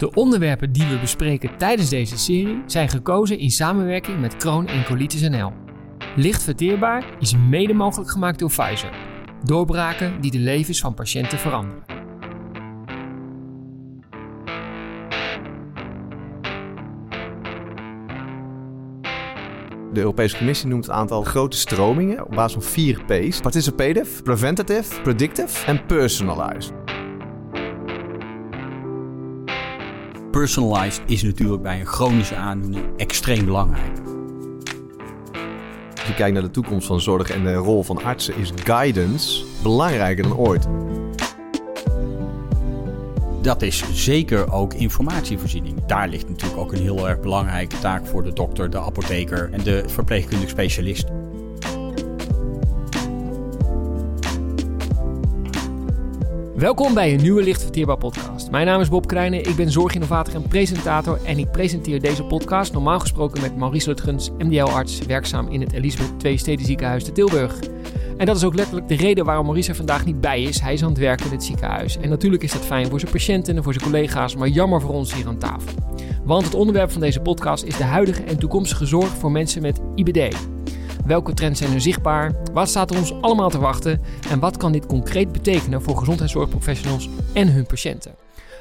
De onderwerpen die we bespreken tijdens deze serie zijn gekozen in samenwerking met Kroon en Colitis NL. Licht verteerbaar is mede mogelijk gemaakt door Pfizer. Doorbraken die de levens van patiënten veranderen. De Europese Commissie noemt het aantal grote stromingen op basis van vier P's: participative, preventative, predictive en personalized. Personalized is natuurlijk bij een chronische aandoening extreem belangrijk. Als je kijkt naar de toekomst van zorg en de rol van artsen, is guidance belangrijker dan ooit. Dat is zeker ook informatievoorziening. Daar ligt natuurlijk ook een heel erg belangrijke taak voor de dokter, de apotheker en de verpleegkundig specialist. Welkom bij een nieuwe Licht Verteerbaar podcast. Mijn naam is Bob Krijnen, ik ben zorginnovator en presentator en ik presenteer deze podcast normaal gesproken met Maurice Lutgens, MDL-arts, werkzaam in het Elisabeth II Steden Ziekenhuis te Tilburg. En dat is ook letterlijk de reden waarom Maurice er vandaag niet bij is. Hij is aan het werken in het ziekenhuis. En natuurlijk is dat fijn voor zijn patiënten en voor zijn collega's, maar jammer voor ons hier aan tafel. Want het onderwerp van deze podcast is de huidige en toekomstige zorg voor mensen met IBD. Welke trends zijn er zichtbaar? Wat staat ons allemaal te wachten? En wat kan dit concreet betekenen voor gezondheidszorgprofessionals en hun patiënten?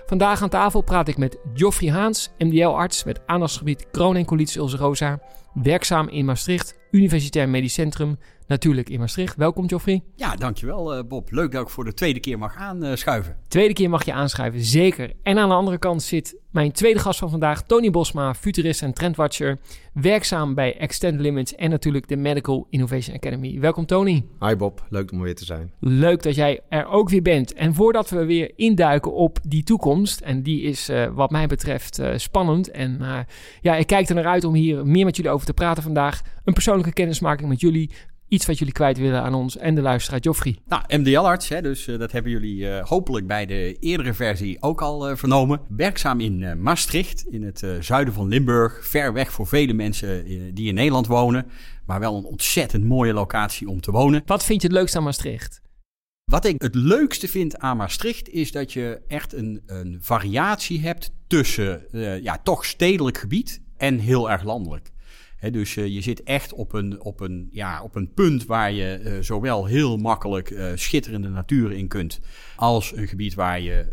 Vandaag aan tafel praat ik met Joffrey Haans, MDL-arts met aandachtsgebied Crohn en ulcerosa, werkzaam in Maastricht, Universitair Medisch Centrum, natuurlijk in Maastricht. Welkom Joffrey. Ja, dankjewel uh, Bob. Leuk dat ik voor de tweede keer mag aanschuiven. Tweede keer mag je aanschuiven, zeker. En aan de andere kant zit mijn tweede gast van vandaag, Tony Bosma, futurist en trendwatcher, werkzaam bij Extend Limits en natuurlijk de Medical Innovation Academy. Welkom Tony. Hi Bob, leuk om weer te zijn. Leuk dat jij er ook weer bent. En voordat we weer induiken op die toekomst, en die is uh, wat mij betreft uh, spannend. En uh, ja, ik kijk er naar uit om hier meer met jullie over te praten vandaag. Een persoonlijke kennismaking met jullie iets wat jullie kwijt willen aan ons en de luisteraar Joffrey. Nou, MDL-arts, dus uh, dat hebben jullie uh, hopelijk bij de eerdere versie ook al uh, vernomen. Werkzaam in Maastricht, in het zuiden van Limburg. Ver weg voor vele mensen die in Nederland wonen. Maar wel een ontzettend mooie locatie om te wonen. Wat vind je het leukste aan Maastricht? Wat ik het leukste vind aan Maastricht is dat je echt een, een variatie hebt tussen ja, toch stedelijk gebied en heel erg landelijk. He, dus uh, je zit echt op een, op een, ja, op een punt waar je uh, zowel heel makkelijk uh, schitterende natuur in kunt, als een gebied waar je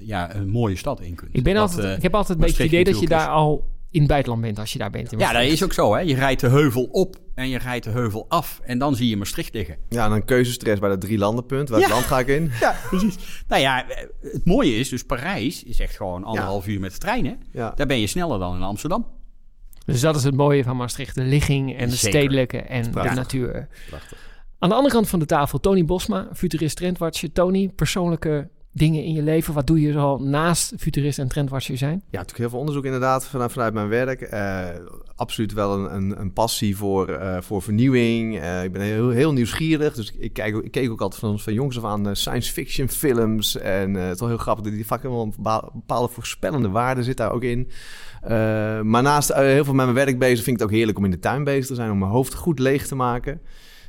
ja, een mooie stad in kunt. Ik, ben dat, altijd, ik heb altijd een beetje het idee dat je daar al in het buitenland bent als je daar bent. Ja, dat is ook zo. Hè? Je rijdt de heuvel op en je rijdt de heuvel af en dan zie je Maastricht liggen. Ja, en dan keuzestress bij dat drie landenpunt. Welk ja. land ga ik in? Ja, precies. nou ja, het mooie is dus Parijs is echt gewoon anderhalf ja. uur met de trein. Hè? Ja. Daar ben je sneller dan in Amsterdam. Dus dat is het mooie van Maastricht. De ligging en de Zeker. stedelijke en de natuur. Prachtig. Aan de andere kant van de tafel Tony Bosma, futurist trendwatcher. Tony, persoonlijke dingen in je leven? Wat doe je al naast futurist en trendwatcher zijn? Ja, natuurlijk heel veel onderzoek inderdaad vanuit, vanuit mijn werk. Uh, absoluut wel een, een, een passie voor, uh, voor vernieuwing. Uh, ik ben heel, heel nieuwsgierig. Dus ik, kijk, ik keek ook altijd van, van jongs af aan science fiction films. En het is wel heel grappig. Die vaak helemaal een bepaalde voorspellende waarde zit daar ook in. Maar naast heel veel met mijn werk bezig vind ik het ook heerlijk om in de tuin bezig te zijn. Om mijn hoofd goed leeg te maken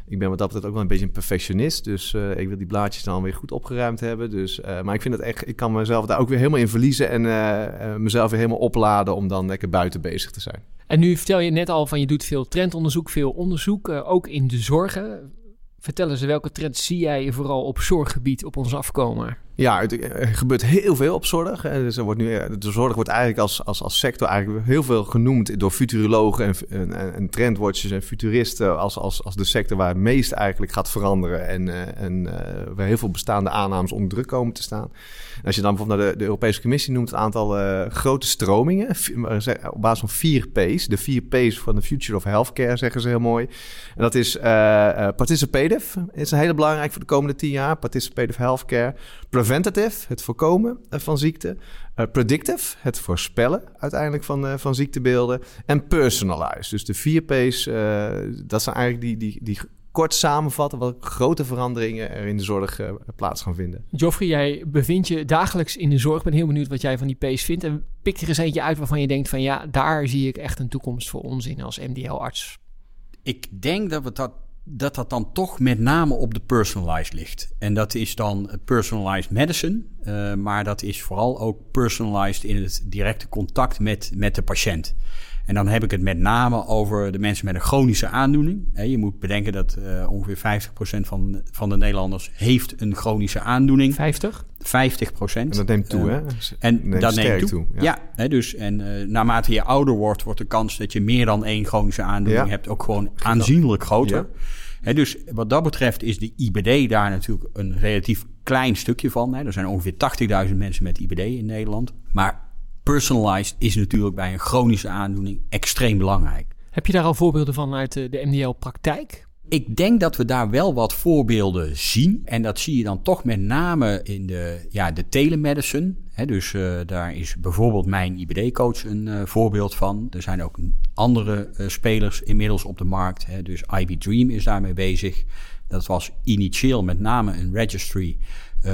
ik ben wat dat betreft ook wel een beetje een perfectionist. Dus uh, ik wil die blaadjes dan weer goed opgeruimd hebben. Dus, maar ik vind het echt, ik kan mezelf daar ook weer helemaal in verliezen. En mezelf weer helemaal opladen om dan lekker buiten bezig te zijn. En nu vertel je net al van je doet veel trendonderzoek, veel onderzoek, ook in de zorgen. Vertel eens, welke trends zie jij vooral op zorggebied op ons afkomen? Ja, er gebeurt heel veel op zorg. Dus er wordt nu, de zorg wordt eigenlijk als, als, als sector eigenlijk heel veel genoemd door futurologen en, en, en trendwatchers en futuristen als, als, als de sector waar het meest eigenlijk gaat veranderen en, eh, en uh, waar heel veel bestaande aannames onder druk komen te staan. Als je dan bijvoorbeeld naar de, de Europese Commissie noemt, een aantal uh, grote stromingen op basis van vier P's. De vier P's van de Future of Healthcare zeggen ze heel mooi. En dat is participative, is een hele belangrijk voor de komende tien jaar. Participative healthcare preventative, het voorkomen van ziekte. Uh, predictive, het voorspellen uiteindelijk van, uh, van ziektebeelden. En personalized, dus de vier P's, uh, dat zijn eigenlijk die, die, die kort samenvatten wat grote veranderingen er in de zorg plaats gaan vinden. Joffrey, jij bevindt je dagelijks in de zorg. Ik ben heel benieuwd wat jij van die P's vindt. En pik er eens eentje uit waarvan je denkt van ja, daar zie ik echt een toekomst voor ons in als MDL-arts. Ik denk dat we dat dat dat dan toch met name op de personalized ligt. En dat is dan personalized medicine, uh, maar dat is vooral ook personalized in het directe contact met, met de patiënt. En dan heb ik het met name over de mensen met een chronische aandoening. Je moet bedenken dat uh, ongeveer 50% van, van de Nederlanders heeft een chronische aandoening. 50? 50 procent. En dat neemt toe, uh, hè? En neemt dat neemt toe. toe. Ja, ja hè, dus en uh, naarmate je ouder wordt, wordt de kans dat je meer dan één chronische aandoening ja. hebt ook gewoon aanzienlijk groter. Ja. Hè, dus wat dat betreft is de IBD daar natuurlijk een relatief klein stukje van. Hè. Er zijn ongeveer 80.000 mensen met IBD in Nederland. Maar personalized is natuurlijk bij een chronische aandoening extreem belangrijk. Heb je daar al voorbeelden van uit de, de MDL-praktijk? Ik denk dat we daar wel wat voorbeelden zien. En dat zie je dan toch met name in de, ja, de telemedicine. dus uh, daar is bijvoorbeeld mijn IBD-coach een uh, voorbeeld van. Er zijn ook andere uh, spelers inmiddels op de markt. Dus IB Dream is daarmee bezig. Dat was initieel met name een registry.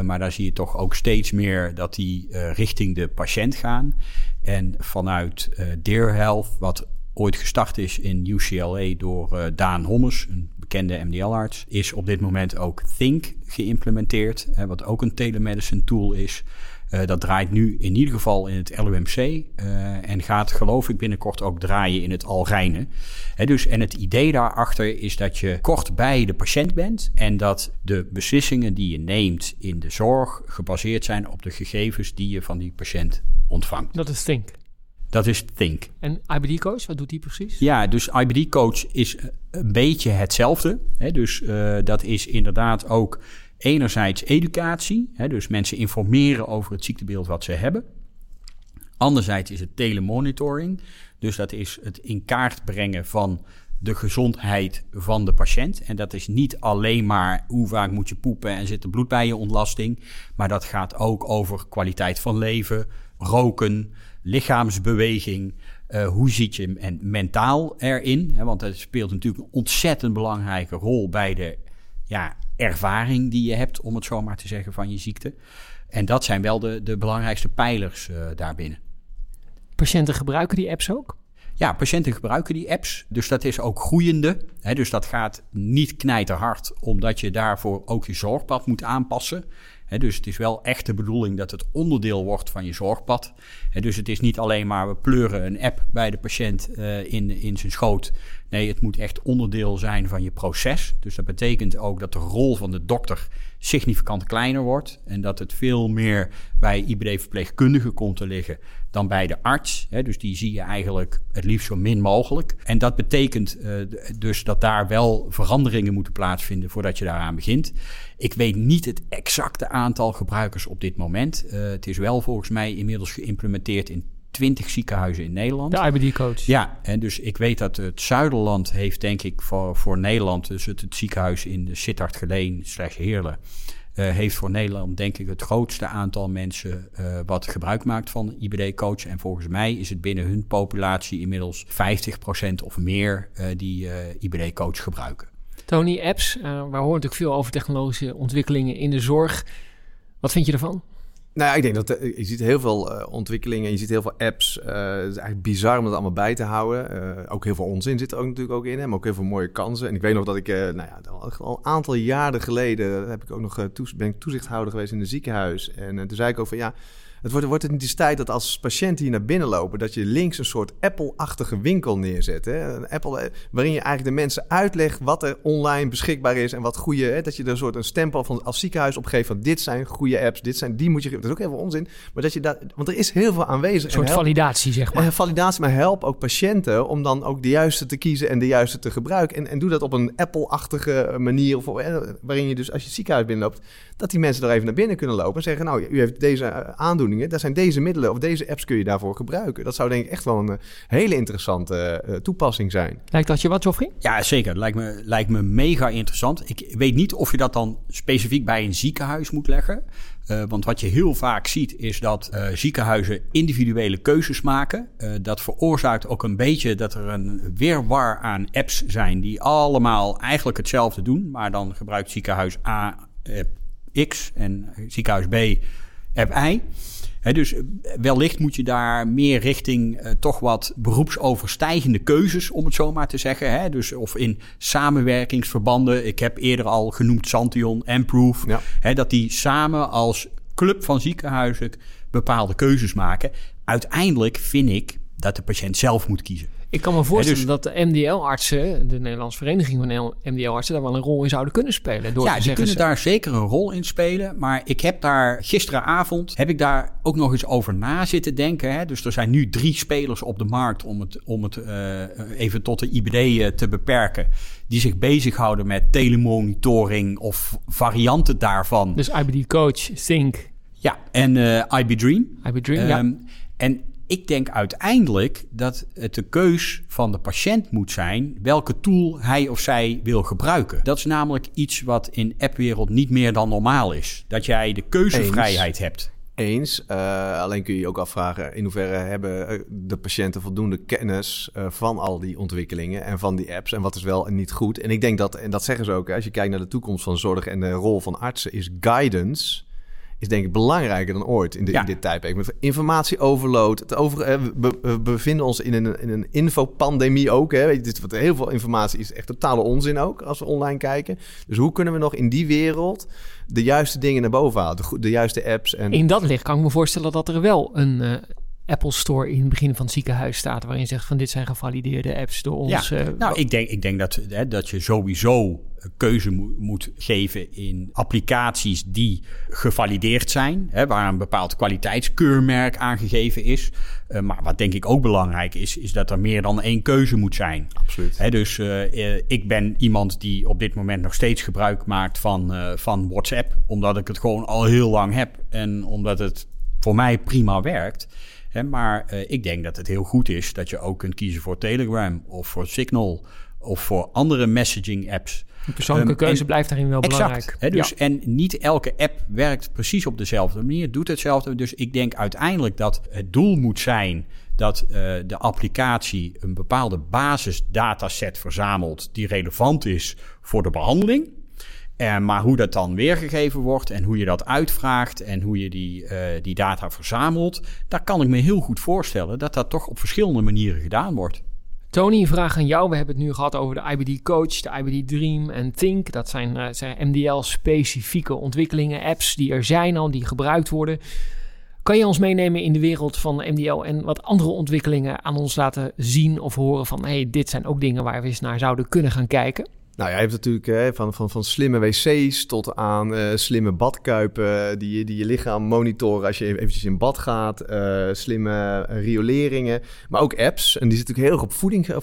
maar daar zie je toch ook steeds meer dat die richting de patiënt gaan. En vanuit Dear Health, wat ooit gestart is in UCLA door Daan Hommes, een bekende MDL-arts, is op dit moment ook Think geïmplementeerd, hè, wat ook een telemedicine tool is. Uh, dat draait nu in ieder geval in het LUMC eh, en gaat geloof ik binnenkort ook draaien in het Alrijne. He, dus, en het idee daarachter is dat je kort bij de patiënt bent en dat de beslissingen die je neemt in de zorg gebaseerd zijn op de gegevens die je van die patiënt ontvangt. Dat is Think. Dat is Think. En IBD Coach, wat doet die precies? Ja, dus IBD Coach is een beetje hetzelfde. Hè? Dus uh, dat is inderdaad ook enerzijds educatie. Hè? Dus mensen informeren over het ziektebeeld wat ze hebben. Anderzijds is het telemonitoring. Dus dat is het in kaart brengen van de gezondheid van de patiënt. En dat is niet alleen maar hoe vaak moet je poepen en zit er bloed bij je ontlasting. Maar dat gaat ook over kwaliteit van leven, roken, lichaamsbeweging. Uh, hoe zit je en mentaal erin? Hè, want het speelt natuurlijk een ontzettend belangrijke rol bij de ja, ervaring die je hebt, om het zo maar te zeggen, van je ziekte. En dat zijn wel de, de belangrijkste pijlers uh, daarbinnen. Patiënten gebruiken die apps ook? Ja, patiënten gebruiken die apps. Dus dat is ook groeiende. Hè, dus dat gaat niet knijterhard, omdat je daarvoor ook je zorgpad moet aanpassen dus het is wel echt de bedoeling dat het onderdeel wordt van je zorgpad. dus het is niet alleen maar we pleuren een app bij de patiënt uh, in, in zijn schoot. Nee, het moet echt onderdeel zijn van je proces. Dus dat betekent ook dat de rol van de dokter significant kleiner wordt. En dat het veel meer bij IBD-verpleegkundigen komt te liggen dan bij de arts. dus die zie je eigenlijk het liefst zo min mogelijk. En dat betekent uh, dus dat daar wel veranderingen moeten plaatsvinden voordat je daaraan begint. Ik weet niet het exacte aantal gebruikers op dit moment. Uh, het is wel volgens mij inmiddels geïmplementeerd in 20 ziekenhuizen in Nederland. De IBD-coach. Ja, en dus ik weet dat het Zuiderland heeft, denk ik, voor, voor Nederland, dus het, het ziekenhuis in de Sittard Geleen slash Heerlen, heeft voor Nederland, denk ik, het grootste aantal mensen uh, wat gebruik maakt van IBD-coach. En volgens mij is het binnen hun populatie inmiddels 50% of meer uh, die IBD-coach gebruiken. Tony, apps, we horen natuurlijk veel over technologische ontwikkelingen in de zorg. Wat vind je ervan? Nou, ik denk dat uh, je ziet heel veel uh, ontwikkelingen, je ziet heel veel apps. het is eigenlijk bizar om dat allemaal bij te houden. ook heel veel onzin zit er ook natuurlijk ook in, hè, maar ook heel veel mooie kansen. En ik weet nog dat ik, nou ja, al een aantal jaren geleden heb ik ook nog ben ik toezichthouder geweest in een ziekenhuis. En toen zei ik ook van ja het wordt, wordt het niet eens tijd dat als patiënten hier naar binnen lopen, dat je links een soort Apple-achtige winkel neerzet. Hè? Een Apple, eh, waarin je eigenlijk de mensen uitlegt wat er online beschikbaar is en wat goede. Hè? Dat je er een soort een stempel van als ziekenhuis op geeft van dit zijn goede apps, dit zijn die moet je. Dat is ook heel veel onzin. Maar dat je dat, want er is heel veel aanwezig. Een soort validatie, zeg maar. validatie, maar help ook patiënten om dan ook de juiste te kiezen en de juiste te gebruiken. En, en doe dat op een Apple-achtige manier, of, waarin je dus als je het ziekenhuis binnenloopt, dat die mensen er even naar binnen kunnen lopen en zeggen: Nou, u heeft deze eh, aandoening daar zijn deze middelen of deze apps kun je daarvoor gebruiken. Dat zou denk ik echt wel een eh, hele interessante uh, toepassing zijn. Lijkt dat je wat, Joffrey? Ja, zeker. Lijkt me, lijkt me mega interessant. Ik weet niet of je dat dan specifiek bij een ziekenhuis moet leggen. Uh, want wat je heel vaak ziet is dat uh, ziekenhuizen individuele keuzes maken. Uh, dat veroorzaakt ook een beetje dat er een weerwar aan apps zijn die allemaal eigenlijk hetzelfde doen. Maar dan gebruikt ziekenhuis A app X en ziekenhuis B app Y. dus wellicht moet je daar meer richting uh, toch wat beroepsoverstijgende keuzes, om het zo maar te zeggen. Hè? Dus of in samenwerkingsverbanden. Ik heb eerder al genoemd Santion en Proof. Dat die samen als club van ziekenhuizen bepaalde keuzes maken. Uiteindelijk vind ik dat de patiënt zelf moet kiezen. Ik kan me voorstellen dus- dat de MDL-artsen, de Nederlandse Vereniging van MDL-artsen, daar wel een rol in zouden kunnen spelen. Door ja, die kunnen daar zeker een rol in spelen. Maar ik heb daar gisteravond, heb ik daar ook nog eens over na zitten denken. Hè? Dus er zijn nu drie spelers op de markt om het, om het uh, even tot de IBD uh, te beperken. Die zich bezighouden met telemonitoring of varianten daarvan. Dus IBD Coach, Think. Ja, en uh, IB Dream. IB Dream, um, ja. Ehm, en ik denk uiteindelijk dat het de keus van de patiënt moet zijn welke tool hij of zij wil gebruiken. Dat is namelijk iets wat in appwereld niet meer dan normaal is. Dat jij de keuzevrijheid hebt. Eens. Uh, alleen kun je je ook afvragen in hoeverre hebben eh, de patiënten voldoende kennis uh, van al die ontwikkelingen en van die apps en wat is wel en niet goed. En ik denk dat, en dat zeggen ze ook, als je kijkt naar de toekomst van zorg en de rol van artsen, is guidance is denk ik belangrijker dan ooit in, de, in dit tijdperk. Met informatieoverload. Het over, we, bevinden ons in een, in een infopandemie ook. Hè. Weet je, dit, wat, heel veel informatie is echt totale onzin ook als we online kijken. Dus hoe kunnen we nog in die wereld de juiste dingen naar boven halen? De, de juiste apps. En... In dat licht kan ik me voorstellen dat er wel een... Apple Store in het begin van het ziekenhuis staat, waarin zegt van dit zijn gevalideerde apps door ons. Ja, uh, nou, ik denk, ik denk dat, hè, dat je sowieso keuze moet geven in applicaties die gevalideerd zijn, hè, waar een bepaald kwaliteitskeurmerk aangegeven is. Uh, maar wat denk ik ook belangrijk is, is dat er meer dan één keuze moet zijn. Absoluut. Hè, dus uh, ik ben iemand die op dit moment nog steeds gebruik maakt van, uh, van WhatsApp, omdat ik het gewoon al heel lang heb en omdat het voor mij prima werkt. Hè, maar ik denk dat het heel goed is dat je ook kunt kiezen voor Telegram of voor Signal of voor andere messaging apps. De persoonlijke um, keuze blijft daarin wel exact, belangrijk. Hè, dus, En niet elke app werkt precies op dezelfde manier, doet hetzelfde. Dus ik denk uiteindelijk dat het doel moet zijn dat uh, de applicatie een bepaalde basisdataset verzamelt die relevant is voor de behandeling. En, eh, maar hoe dat dan weergegeven wordt en hoe je dat uitvraagt en hoe je die, uh, die data verzamelt, daar kan ik me heel goed voorstellen dat dat toch op verschillende manieren gedaan wordt. Tony, vraag aan jou. We hebben het nu gehad over de IBD Coach, de IBD Dream en Think. Dat zijn, uh, zijn MDL-specifieke ontwikkelingen, apps die er zijn al, die gebruikt worden. Kan je ons meenemen in de wereld van MDL en wat andere ontwikkelingen aan ons laten zien of horen van hey, dit zijn ook dingen waar we eens naar zouden kunnen gaan kijken? Nou, jij hebt natuurlijk hè, van, van, van slimme wc's tot aan uh, slimme badkuipen die, die je lichaam monitoren als je eventjes in bad gaat. Uh, slimme rioleringen, maar ook apps. En die zitten natuurlijk heel erg op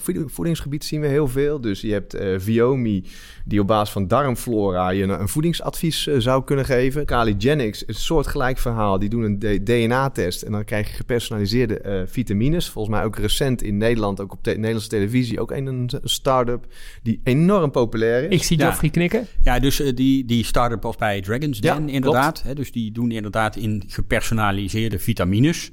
voeding, voedingsgebied zien we heel veel. Dus je hebt uh, Viomi, die op basis van darmflora je een, een voedingsadvies zou kunnen geven. Caligenics een soortgelijk verhaal. Die doen een DNA-test en dan krijg je gepersonaliseerde vitamines. Volgens mij ook recent in Nederland, ook op de Nederlandse televisie, ook een, een start-up die enorm populair populair Ik zie Geoffrey knikken. Ja, dus uh, die, die starten pas bij Dragon's Den inderdaad. Hè, dus die doen inderdaad in gepersonaliseerde vitamines.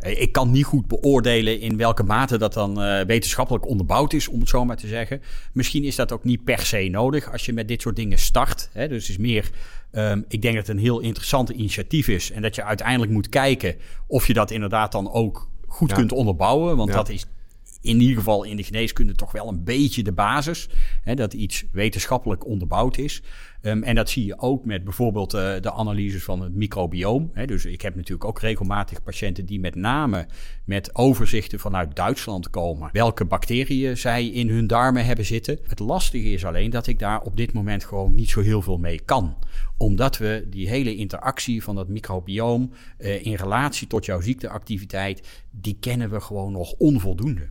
Uh, ik kan niet goed beoordelen in welke mate dat dan uh, wetenschappelijk onderbouwd is, om het zo maar te zeggen. Misschien is dat ook niet per se nodig als je met dit soort dingen start. Hè, dus het is meer, um, ik denk dat het een heel interessant initiatief is. En dat je uiteindelijk moet kijken of je dat inderdaad dan ook goed kunt onderbouwen. Want dat is in ieder geval in de geneeskunde toch wel een beetje de basis. Hè, dat iets wetenschappelijk onderbouwd is. Um, en dat zie je ook met bijvoorbeeld uh, de analyses van het microbioom. Hè. Dus ik heb natuurlijk ook regelmatig patiënten die met name met overzichten vanuit Duitsland komen. Welke bacteriën zij in hun darmen hebben zitten. Het lastige is alleen dat ik daar op dit moment gewoon niet zo heel veel mee kan omdat we die hele interactie van dat microbioom uh, in relatie tot jouw ziekteactiviteit, die kennen we gewoon nog onvoldoende.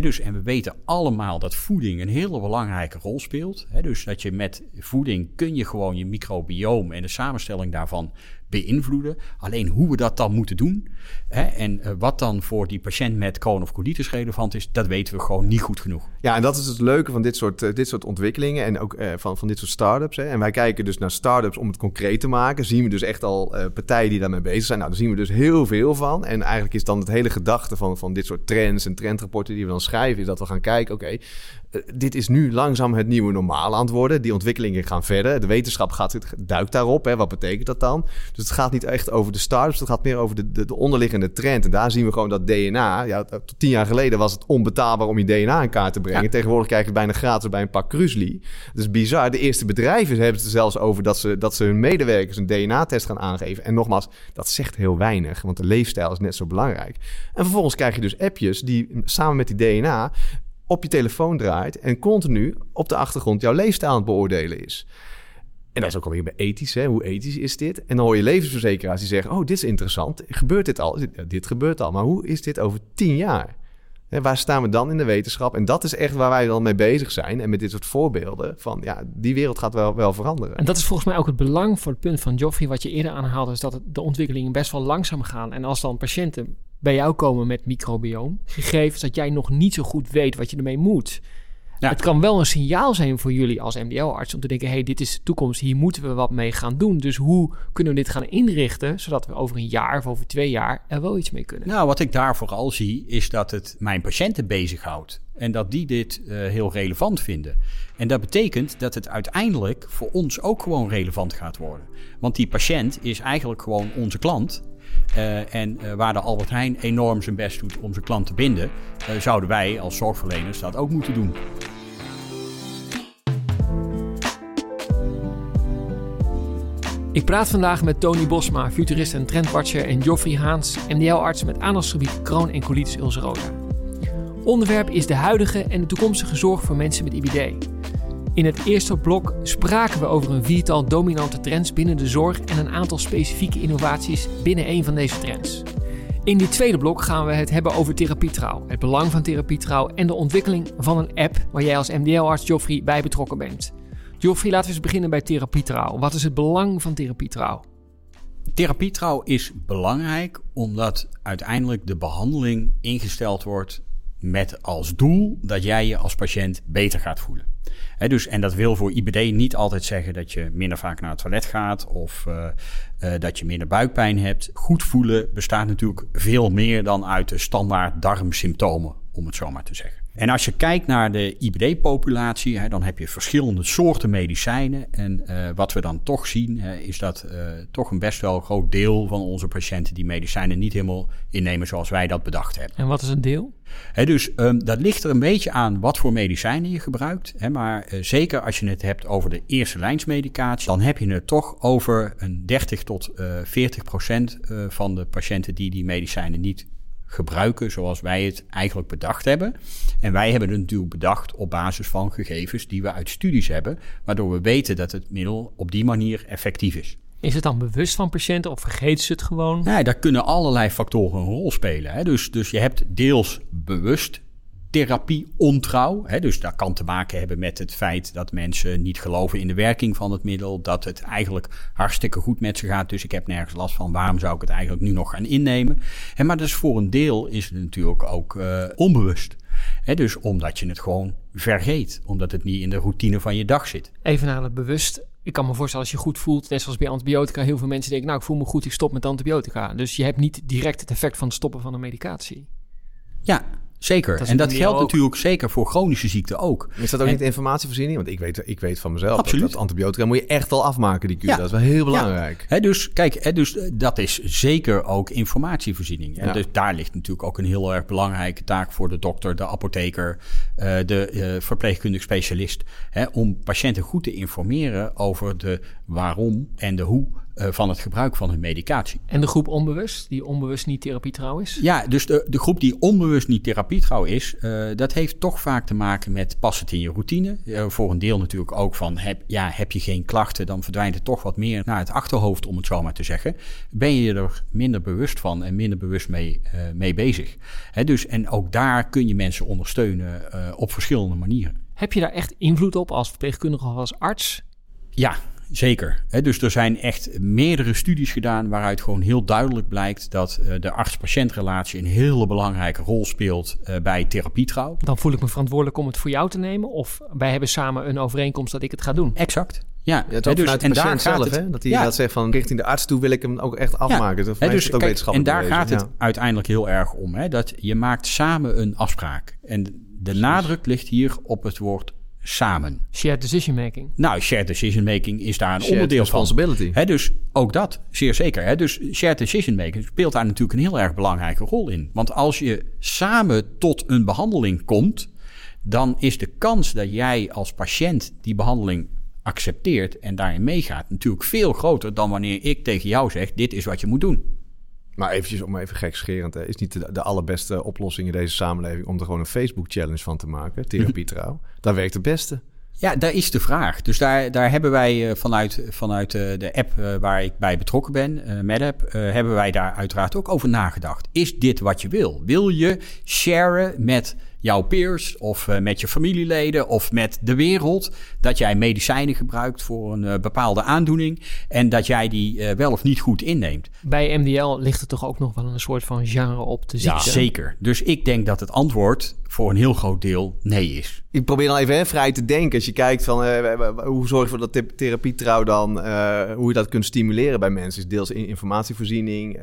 Dus, en we weten allemaal dat voeding een hele belangrijke rol speelt. Dus dat je met voeding kun je gewoon je microbioom en de samenstelling daarvan beïnvloeden. Alleen hoe we dat dan moeten doen hè, en uh, wat dan voor die patiënt met Crohn of colitis relevant is, dat weten we gewoon niet goed genoeg. Ja, en dat is het leuke van dit soort, uh, dit soort ontwikkelingen en ook uh, van, van dit soort start-ups. Hè. En wij kijken dus naar start-ups om het concreet te maken. Zien we dus echt al partijen die daarmee bezig zijn. Nou, daar zien we dus heel veel van. En eigenlijk is dan het hele gedachte van, van dit soort trends en trendrapporten die we dan schrijven, is dat we gaan kijken, oké, dit is nu langzaam het nieuwe normaal aan het worden. Die ontwikkelingen gaan verder. De wetenschap gaat, duikt daarop. Hè. Wat betekent dat dan? Dus het gaat niet echt over de startups, het gaat meer over de, de, de onderliggende trend. En daar zien we gewoon dat DNA, ja, tot tien jaar geleden was het onbetaalbaar om je DNA in kaart te brengen. Tegenwoordig krijg je het bijna gratis bij een pak Krusli. Dat is bizar. De eerste bedrijven hebben het er zelfs over dat ze, dat ze hun medewerkers een DNA-test gaan aangeven. En nogmaals, dat zegt heel weinig, want de leefstijl is net zo belangrijk. En vervolgens krijg je dus appjes die samen met die DNA op je telefoon draait en continu op de achtergrond jouw leefstijl aan het beoordelen is. En dat is ook alweer bij ethisch. Hè? Hoe ethisch is dit? En dan hoor je levensverzekeraars die zeggen... oh, dit is interessant. Gebeurt dit al? Dit gebeurt al. Maar hoe is dit over tien jaar? Hè, waar staan we dan in de wetenschap? En dat is echt waar wij dan mee bezig zijn. En met dit soort voorbeelden van... ja, die wereld gaat wel, wel veranderen. En dat is volgens mij ook het belang voor het punt van Joffrey... wat je eerder aanhaalde... is dat de ontwikkelingen best wel langzaam gaan. En als dan patiënten bij jou komen met microbioom... gegevens dat jij nog niet zo goed weet wat je ermee moet... Ja. Het kan wel een signaal zijn voor jullie als MDL-arts om te denken: hey, dit is de toekomst, hier moeten we wat mee gaan doen. Dus hoe kunnen we dit gaan inrichten, zodat we over een jaar of over twee jaar er wel iets mee kunnen? Nou, wat ik daar vooral zie, is dat het mijn patiënten bezighoudt. En dat die dit uh, heel relevant vinden. En dat betekent dat het uiteindelijk voor ons ook gewoon relevant gaat worden. Want die patiënt is eigenlijk gewoon onze klant. Uh, en uh, waar de Albert Heijn enorm zijn best doet om zijn klant te binden, uh, zouden wij als zorgverleners dat ook moeten doen. Ik praat vandaag met Tony Bosma, futurist en trendwatcher, en Joffrey Haans, MDL-arts met aandachtsgebied kroon- en colitis ulcerosa. Onderwerp is de huidige en de toekomstige zorg voor mensen met IBD. In het eerste blok spraken we over een viertal dominante trends binnen de zorg en een aantal specifieke innovaties binnen een van deze trends. In dit tweede blok gaan we het hebben over therapietrouw, het belang van therapietrouw en de ontwikkeling van een app waar jij als MDL-arts Joffrey bij betrokken bent. Joffrey, laten we eens beginnen bij therapietrouw. Wat is het belang van therapietrouw? Therapietrouw is belangrijk omdat uiteindelijk de behandeling ingesteld wordt met als doel dat jij je als patiënt beter gaat voelen. dus, en dat wil voor IBD niet altijd zeggen dat je minder vaak naar het toilet gaat of uh, uh, dat je minder buikpijn hebt. Goed voelen bestaat natuurlijk veel meer dan uit de standaard darmsymptomen, om het zo maar te zeggen. En als je kijkt naar de IBD-populatie, dan heb je verschillende soorten medicijnen. En uh, wat we dan toch zien, hè, is dat uh, toch een best wel groot deel van onze patiënten die medicijnen niet helemaal innemen zoals wij dat bedacht hebben. En wat is een deel? Dus um, dat ligt er een beetje aan wat voor medicijnen je gebruikt. Hè, maar uh, zeker als je het hebt over de eerste lijnsmedicatie, dan heb je het toch over een 30 tot 40 procent van de patiënten die die medicijnen niet gebruiken zoals wij het eigenlijk bedacht hebben. En wij hebben het natuurlijk bedacht op basis van gegevens die we uit studies hebben, waardoor we weten dat het middel op die manier effectief is. Is het dan bewust van patiënten of vergeten ze het gewoon? Nee, daar kunnen allerlei factoren een rol spelen. Hè. Dus, dus je hebt deels bewust therapie ontrouw. Hè, dus dat kan te maken hebben met het feit dat mensen niet geloven in de werking van het middel. Dat het eigenlijk hartstikke goed met ze gaat. Dus ik heb nergens last van. Waarom zou ik het eigenlijk nu nog gaan innemen? En maar dus voor een deel is het natuurlijk ook uh, onbewust. Hè, dus omdat je het gewoon vergeet. Omdat het niet in de routine van je dag zit. Even naar het bewust. Ik kan me voorstellen als je goed voelt, net zoals bij antibiotica, heel veel mensen denken, nou ik voel me goed, ik stop met antibiotica. Dus je hebt niet direct het effect van het stoppen van de medicatie. Ja, Zeker. Dat en dat geldt natuurlijk zeker voor chronische ziekten ook. Is dat ook en, niet informatievoorziening? Want ik weet, ik weet van mezelf Absoluut. Dat, dat antibiotica moet je echt al afmaken, die kuur. Ja. Dat is wel heel belangrijk. Ja. He, dus kijk, he, dus, dat is zeker ook informatievoorziening. En ja. dus daar ligt natuurlijk ook een heel erg belangrijke taak voor de dokter, de apotheker, uh, de uh, verpleegkundig specialist. He, om patiënten goed te informeren over de waarom en de hoe van het gebruik van hun medicatie. En de groep onbewust, die onbewust niet therapietrouw is? Ja, dus de, de groep die onbewust niet therapietrouw is, uh, dat heeft toch vaak te maken met past het in je routine. Uh, voor een deel natuurlijk ook van, heb, ja, heb je geen klachten, dan verdwijnt het toch wat meer naar het achterhoofd, om het zo maar te zeggen. Ben je er minder bewust van en minder bewust mee, mee bezig. Hè, dus, en ook daar kun je mensen ondersteunen op verschillende manieren. Heb je daar echt invloed op als verpleegkundige of als arts? Ja, Zeker. dus er zijn echt meerdere studies gedaan waaruit gewoon heel duidelijk blijkt dat uh, de arts-patiëntrelatie een hele belangrijke rol speelt uh, bij therapietrouw. Dan voel ik me verantwoordelijk om het voor jou te nemen of wij hebben samen een overeenkomst dat ik het ga doen. Exact. Ja, ja dus, vanuit en daar zelf, het, hè? dat hij ja. dat zegt van richting de arts toe wil ik hem ook echt afmaken. Ja. Dat dus, ook kijk, en daar gaat het uiteindelijk heel erg om. Hè? Dat je maakt samen een afspraak. En de nadruk ligt hier op het woord samen. Shared decision making. Nou, shared decision making is daar een Shared onderdeel van. responsibility. Hè, dus ook dat, zeer zeker. Hè? Dus shared decision making speelt daar natuurlijk een heel erg belangrijke rol in. Want als je samen tot een behandeling komt, dan is de kans dat jij als patiënt die behandeling accepteert en daarin meegaat natuurlijk veel groter dan wanneer ik tegen jou zeg: dit is wat je moet doen. Maar eventjes om even gekscherend, hè, is niet de, de allerbeste oplossing in deze samenleving om er gewoon een Facebook-challenge van te maken, therapie trouw. Dat werkt het beste. Ja, daar is de vraag. Dus daar, daar hebben wij eh, vanuit, vanuit eh, de app eh, waar ik bij betrokken ben, MedApp, hebben wij daar uiteraard ook over nagedacht. Is dit wat je wil? Wil je sharen met jouw peers of uh, met je familieleden of met de wereld dat jij medicijnen gebruikt voor een uh, bepaalde aandoening en dat jij die uh, wel of niet goed inneemt. Bij MDL ligt er toch ook nog wel een soort van genre op te zien. Ja, zeker. Dus ik denk dat het antwoord voor een heel groot deel nee is. Ik probeer dan even hè, vrij te denken. Als je kijkt van hoe zorg je voor dat therapietrouw dan, hoe je dat kunt stimuleren bij mensen. Is deels informatievoorziening,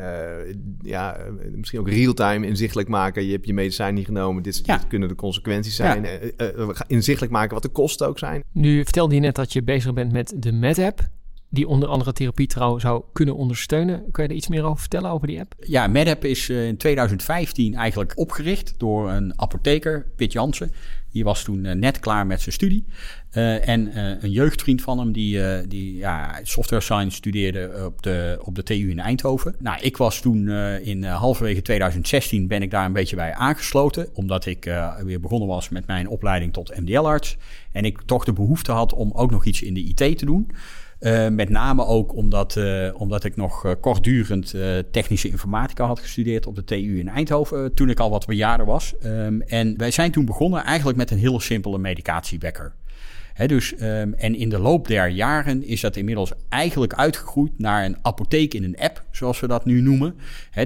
ja, misschien ook real-time inzichtelijk maken. Je hebt je medicijn niet genomen, dit, ja. dit kunnen de consequenties zijn. Ja. Uh, inzichtelijk maken wat de kosten ook zijn. Nu vertelde je net dat je bezig bent met de MedApp. Die onder andere therapietrouw zou kunnen ondersteunen. Kun je er iets meer over vertellen, over die app? Ja, MedApp is in 2015 eigenlijk opgericht door een apotheker, Pit Jansen. Die was toen net klaar met zijn studie. Uh, en uh, een jeugdvriend van hem die, die ja, software science studeerde op de, op de TU in Eindhoven. Nou, ik was toen in halverwege 2016 ben ik daar een beetje bij aangesloten. Omdat ik weer begonnen was met mijn opleiding tot MDL-arts. En ik toch de behoefte had om ook nog iets in de IT te doen. Uh, met name ook omdat, uh, omdat ik nog uh, kortdurend technische informatica had gestudeerd op de TU in Eindhoven. toen ik al wat bejaarder was. Um, en wij zijn toen begonnen eigenlijk met een heel simpele medicatiewekker. Dus, um, en in de loop der jaren is dat inmiddels eigenlijk uitgegroeid naar een apotheek in een app, zoals we dat nu noemen.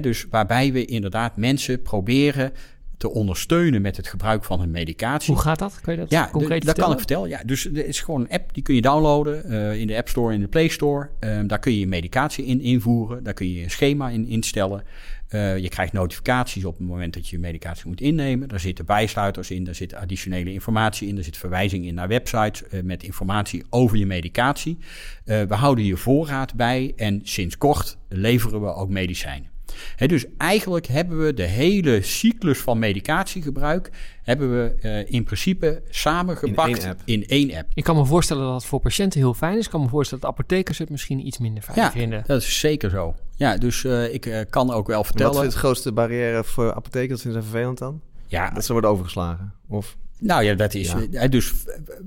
Dus waarbij we inderdaad mensen proberen te ondersteunen met het gebruik van hun medicatie. Hoe gaat dat? Kun je dat ja, concreet de, dat kan ik vertellen. Ja, dus er is gewoon een app die kun je downloaden uh, in de App Store en in de Play Store. Um, daar kun je je medicatie in invoeren. Daar kun je een schema in instellen. Uh, je krijgt notificaties op het moment dat je je medicatie moet innemen. Daar zitten bijsluiters in, daar zit additionele informatie in, er zit verwijzing in naar websites uh, met informatie over je medicatie. We houden je voorraad bij en sinds kort leveren we ook medicijnen. He, dus eigenlijk hebben we de hele cyclus van medicatiegebruik hebben we uh, in principe samengepakt in één, app. in één app. Ik kan me voorstellen dat het voor patiënten heel fijn is. Ik kan me voorstellen dat apothekers het misschien iets minder fijn ja, vinden. dat is zeker zo. Ja, dus uh, ik uh, kan ook wel vertellen... Wat is de grootste barrière voor apothekers? Dat vinden ze vervelend dan? Ja, dat ze worden overgeslagen? Of... Nou ja, dat is. Ja. Dus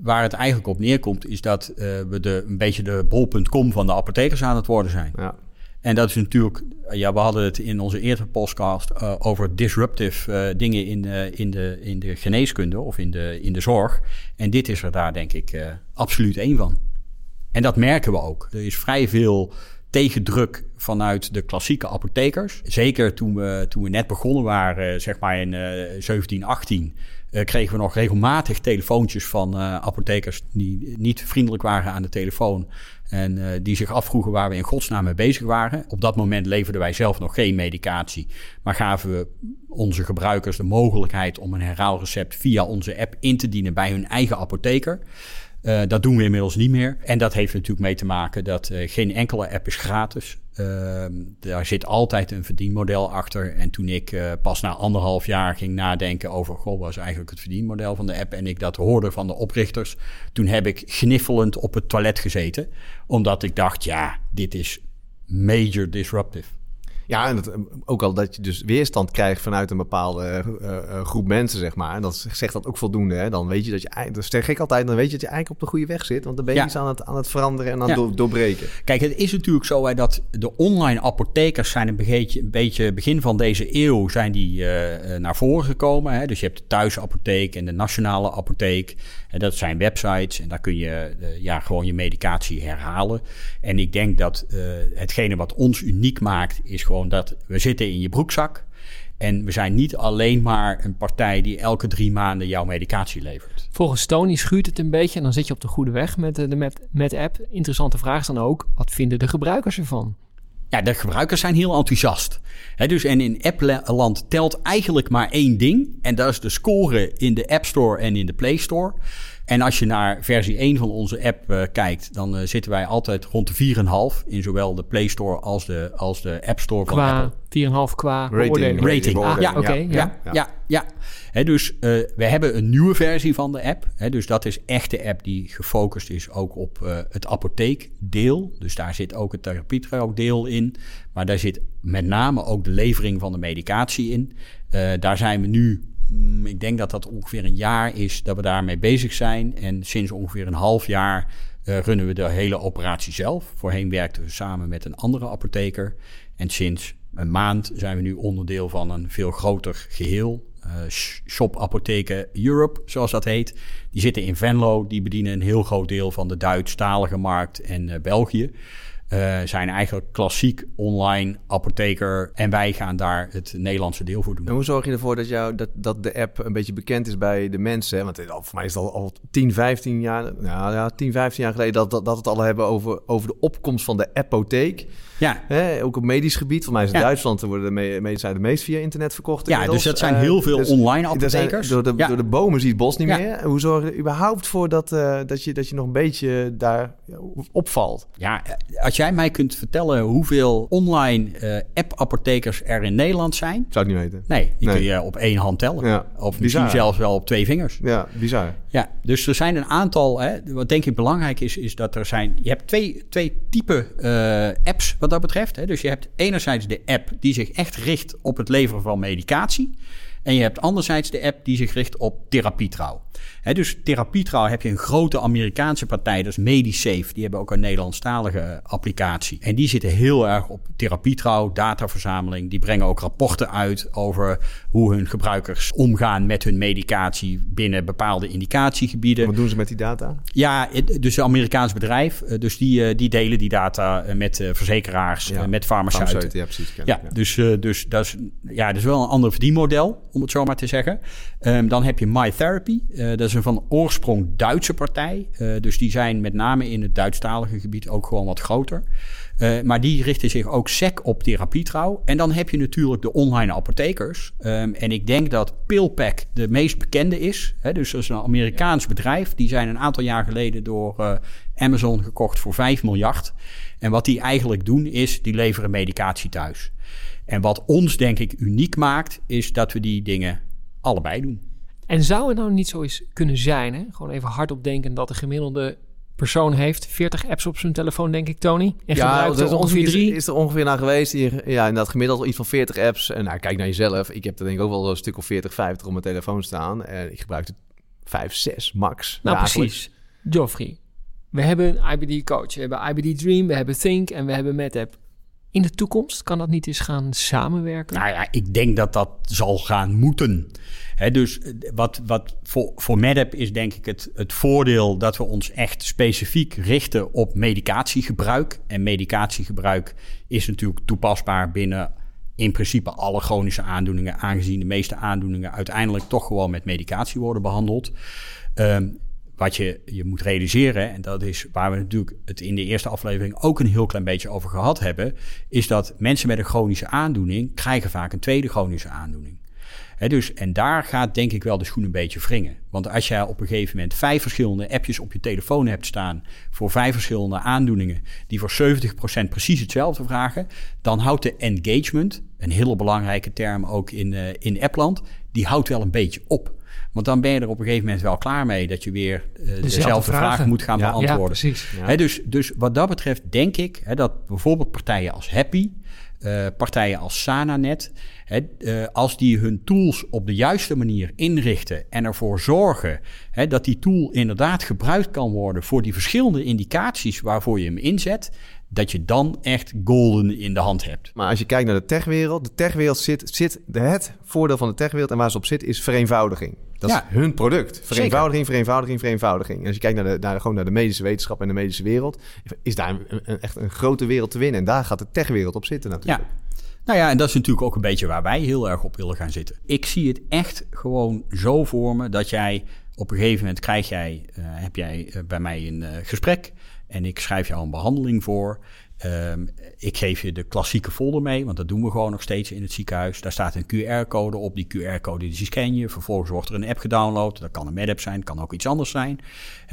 waar het eigenlijk op neerkomt, is dat uh, we de, een beetje de bol.com van de apothekers aan het worden zijn. Ja. En dat is natuurlijk, ja, we hadden het in onze eerdere podcast uh, over disruptive uh, dingen in, uh, in, de, in de geneeskunde of in de, in de zorg. En dit is er daar denk ik absoluut één van. En dat merken we ook. Er is vrij veel tegendruk vanuit de klassieke apothekers. Zeker toen we, toen we net begonnen waren, zeg maar in 17, 18, uh, kregen we nog regelmatig telefoontjes van uh, apothekers die niet vriendelijk waren aan de telefoon. En uh, die zich afvroegen waar we in godsnaam mee bezig waren. Op dat moment leverden wij zelf nog geen medicatie. Maar gaven we onze gebruikers de mogelijkheid om een herhaalrecept via onze app in te dienen bij hun eigen apotheker. Uh, dat doen we inmiddels niet meer. En dat heeft natuurlijk mee te maken dat uh, geen enkele app is gratis. Uh, daar zit altijd een verdienmodel achter. En toen ik uh, pas na anderhalf jaar ging nadenken over... goh, wat is eigenlijk het verdienmodel van de app... en ik dat hoorde van de oprichters... toen heb ik gniffelend op het toilet gezeten. Omdat ik dacht, ja, dit is major disruptive. Ja, en dat, ook al dat je dus weerstand krijgt vanuit een bepaalde uh, uh, groep mensen, zeg maar. En dat zegt dat ook voldoende. Hè? Dan weet je dat je, dat zeg ik altijd, dan weet je dat je eigenlijk op de goede weg zit. Want dan ben je ja. iets aan het, aan het veranderen en aan het ja. door, doorbreken. Kijk, het is natuurlijk zo hè, dat de online apothekers zijn een beetje, een beetje begin van deze eeuw zijn die uh, naar voren gekomen. Hè? Dus je hebt de thuisapotheek en de nationale apotheek. En dat zijn websites en daar kun je ja, gewoon je medicatie herhalen. En ik denk dat hetgene wat ons uniek maakt, is gewoon dat we zitten in je broekzak. En we zijn niet alleen maar een partij die elke drie maanden jouw medicatie levert. Volgens Tony schuurt het een beetje en dan zit je op de goede weg met de met, met app. Interessante vraag is dan ook, wat vinden de gebruikers ervan? Ja, de gebruikers zijn heel enthousiast. He, dus en in appland telt eigenlijk maar één ding. En dat is de score in de App Store en in de Play Store. En als je naar versie 1 van onze app uh, kijkt, dan uh, zitten wij altijd rond de 4,5 in zowel de Play Store als de, als de App Store van qua Apple. 4,5 qua Rating. Rating. Ah, ja, oké. Ja, ja. ja, ja. ja. Hè, dus uh, we hebben een nieuwe versie van de app. Hè, dus dat is echt de app die gefocust is ook op uh, het apotheekdeel. Dus daar zit ook het therapietrajectdeel in. Maar daar zit met name ook de levering van de medicatie in. Uh, daar zijn we nu mm, ik denk dat dat ongeveer een jaar is dat we daarmee bezig zijn. En sinds ongeveer een half jaar uh, runnen we de hele operatie zelf. Voorheen werkten we samen met een andere apotheker. En sinds een maand zijn we nu onderdeel van een veel groter geheel. Uh, Shop Apotheken Europe, zoals dat heet. Die zitten in Venlo. Die bedienen een heel groot deel van de Duitsstalige markt en uh, België. Uh, zijn eigenlijk klassiek online apotheker. En wij gaan daar het Nederlandse deel voor doen. En hoe zorg je ervoor dat, jou, dat, dat de app een beetje bekend is bij de mensen? Want voor mij is het al, al 10, 15 jaar, nou ja, 10, 15 jaar geleden dat, dat, dat het al hebben over, over de opkomst van de apotheek. Ja. Hè, ook op medisch gebied. Voor mij is in ja. Duitsland worden de me medicijnen de meest via internet verkocht. Ja, dus dat zijn heel veel uh, dus online apothekers. Zijn, door, de, ja. door de bomen ziet het bos niet meer. Hoe zorg je er überhaupt voor dat, uh, dat, je, dat je nog een beetje daar opvalt? Ja, als jij mij kunt vertellen hoeveel online uh, app-apothekers er in Nederland zijn. Zou ik niet weten. Nee, die nee. kun je op één hand tellen. Ja. Of misschien zelfs wel op twee vingers. Ja, bizar. Ja, dus er zijn een aantal. Hè, wat denk ik belangrijk is, is dat er zijn. Je hebt twee, twee typen uh, apps wat dat betreft. Dus je hebt enerzijds de app die zich echt richt op het leveren van medicatie. En je hebt anderzijds de app die zich richt op therapietrouw. He, dus therapietrouw heb je een grote Amerikaanse partij, dat is Medisafe. Die hebben ook een Nederlandstalige applicatie. En die zitten heel erg op therapietrouw, dataverzameling. Die brengen ook rapporten uit over hoe hun gebruikers omgaan met hun medicatie binnen bepaalde indicatiegebieden. Wat doen ze met die data? Ja, dus een Amerikaans bedrijf. Dus die, die delen die data met verzekeraars, ja, met farmaceuten. Ja, precies. Ja, dus, dus dat, is, ja, dat is wel een ander verdienmodel, om het zo maar te zeggen. Um, dan heb je MyTherapy. Uh, dat is een van oorsprong Duitse partij. Uh, dus die zijn met name in het Duitsstalige gebied ook gewoon wat groter. Uh, maar die richten zich ook sec op therapietrouw. En dan heb je natuurlijk de online apothekers. Um, en ik denk dat PillPack de meest bekende is. Dus dat is een Amerikaans bedrijf. Die zijn een aantal jaar geleden door Amazon gekocht voor 5 miljard. En wat die eigenlijk doen is, die leveren medicatie thuis. En wat ons denk ik uniek maakt, is dat we die dingen allebei doen. En zou het nou niet zo eens kunnen zijn, hè? gewoon even hardop denken, dat de gemiddelde persoon heeft 40 apps op zijn telefoon, denk ik, Tony. En ja, dat is ongeveer drie. Is er ongeveer naar geweest hier? Ja, inderdaad, gemiddeld iets van 40 apps. En nou, kijk naar jezelf. Ik heb er denk ik ook wel een stuk of 40, 50 op mijn telefoon staan. En ik gebruik het 5, 6 max. Nou, dagelijks. precies. Geoffrey, we hebben IBD Coach, we hebben IBD Dream, we hebben Think en we hebben MedApp. In de toekomst kan dat niet eens gaan samenwerken? Nou ja, ik denk dat dat zal gaan moeten. He, dus wat, wat voor, voor MedApp is denk ik het, het voordeel dat we ons echt specifiek richten op medicatiegebruik. En medicatiegebruik is natuurlijk toepasbaar binnen in principe alle chronische aandoeningen, aangezien de meeste aandoeningen uiteindelijk toch gewoon met medicatie worden behandeld. Um, wat je, je moet realiseren, en dat is waar we natuurlijk het in de eerste aflevering ook een heel klein beetje over gehad hebben, is dat mensen met een chronische aandoening krijgen vaak een tweede chronische aandoening. Dus, en daar gaat denk ik wel de schoen een beetje wringen. Want als jij op een gegeven moment vijf verschillende appjes op je telefoon hebt staan voor vijf verschillende aandoeningen die voor 70% precies hetzelfde vragen, dan houdt de engagement, een hele belangrijke term ook in, uh, in appland, die houdt wel een beetje op. Want dan ben je er op een gegeven moment wel klaar mee dat je weer uh, dezelfde, dezelfde vraag moet gaan ja, beantwoorden. Ja. He, dus, dus wat dat betreft denk ik he, dat bijvoorbeeld partijen als Happy, uh, partijen als Sananet, he, uh, als die hun tools op de juiste manier inrichten en ervoor zorgen dat die tool inderdaad gebruikt kan worden voor die verschillende indicaties waarvoor je hem inzet, dat je dan echt golden in de hand hebt. Maar als je kijkt naar de techwereld, de techwereld zit, zit het voordeel van de techwereld en waar ze op zit is vereenvoudiging. Dat Ja. is hun product. Vereenvoudiging, vereenvoudiging, vereenvoudiging. En als je kijkt naar de, naar, gewoon naar de medische wetenschap en de medische wereld, is daar een, een- echt een grote wereld te winnen. En daar gaat de techwereld op zitten natuurlijk. Ja. Nou ja, en dat is natuurlijk ook een beetje waar wij heel erg op willen gaan zitten. Ik zie het echt gewoon zo voor me dat jij op een gegeven moment krijg jij, eh, heb jij eh, bij mij een eh, gesprek en ik schrijf jou een behandeling voor. Ehm, ik geef je de klassieke folder mee, want dat doen we gewoon nog steeds in het ziekenhuis. Daar staat een QR-code op. Die QR-code die scan je. Vervolgens wordt er een app gedownload. Dat kan een MedApp zijn, kan ook iets anders zijn.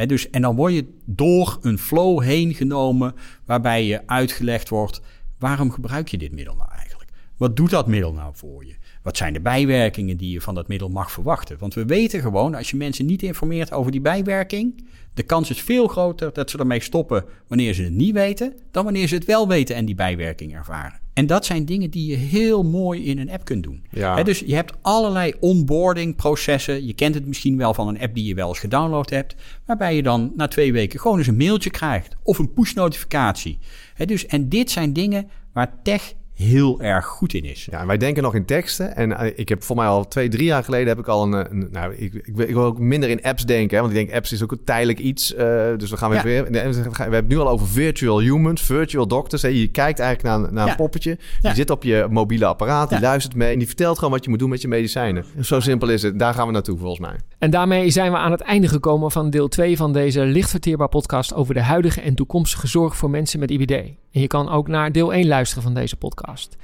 dus, en dan word je door een flow heen genomen waarbij je uitgelegd wordt... waarom gebruik je dit middel nou eigenlijk? Wat doet dat middel nou voor je? Wat zijn de bijwerkingen die je van dat middel mag verwachten? Want we weten gewoon, als je mensen niet informeert over die bijwerking, de kans is veel groter dat ze ermee stoppen wanneer ze het niet weten, dan wanneer ze het wel weten en die bijwerking ervaren. En dat zijn dingen die je heel mooi in een app kunt doen. Ja. dus je hebt allerlei onboarding processen. Je kent het misschien wel van een app die je wel eens gedownload hebt. Waarbij je dan na twee weken gewoon eens een mailtje krijgt. Of een push notificatie. dus, en dit zijn dingen waar tech heel erg goed in is. Ja, wij denken nog in teksten. En uh, ik heb voor mij al twee, drie jaar geleden heb ik al een... Eh, een nou, ik, ik, ik, wil ook minder in apps denken. Hè, want ik denk apps is ook een tijdelijk iets. Uh, dus we gaan weer... weer we hebben het nu al over virtual humans, virtual doctors. Hè. Je kijkt eigenlijk naar, naar een poppetje. Die zit op je mobiele apparaat, die luistert mee... en die vertelt gewoon wat je moet doen met je medicijnen. Zo simpel is het. Daar gaan we naartoe volgens mij. En daarmee zijn we aan het einde gekomen van deel 2 van deze licht verteerbaar podcast... over de huidige en toekomstige zorg voor mensen met IBD. En je kan ook naar deel 1 luisteren van deze podcast.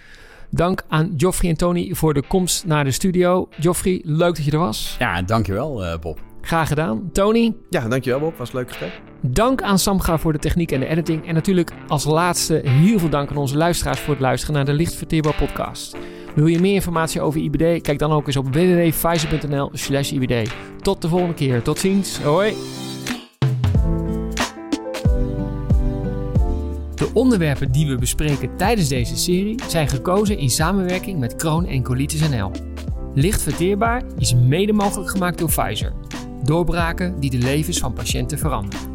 Dank aan Joffrey en Tony voor de komst naar de studio. Joffrey, leuk dat je er was. Ja, dankjewel uh, Bob. Graag gedaan. Tony? Ja, dankjewel Bob. Was een leuk gesprek. Dank aan Samga voor de techniek en de editing. En natuurlijk als laatste heel veel dank aan onze luisteraars voor het luisteren naar de Licht podcast. Wil je meer informatie over IBD? Kijk dan ook eens op www.pfizer.nl slash IBD. Tot de volgende keer. Tot ziens. Hoi. De onderwerpen die we bespreken tijdens deze serie zijn gekozen in samenwerking met Kroon en Colitis NL. Licht verteerbaar is mede mogelijk gemaakt door Pfizer. Doorbraken die de levens van patiënten veranderen.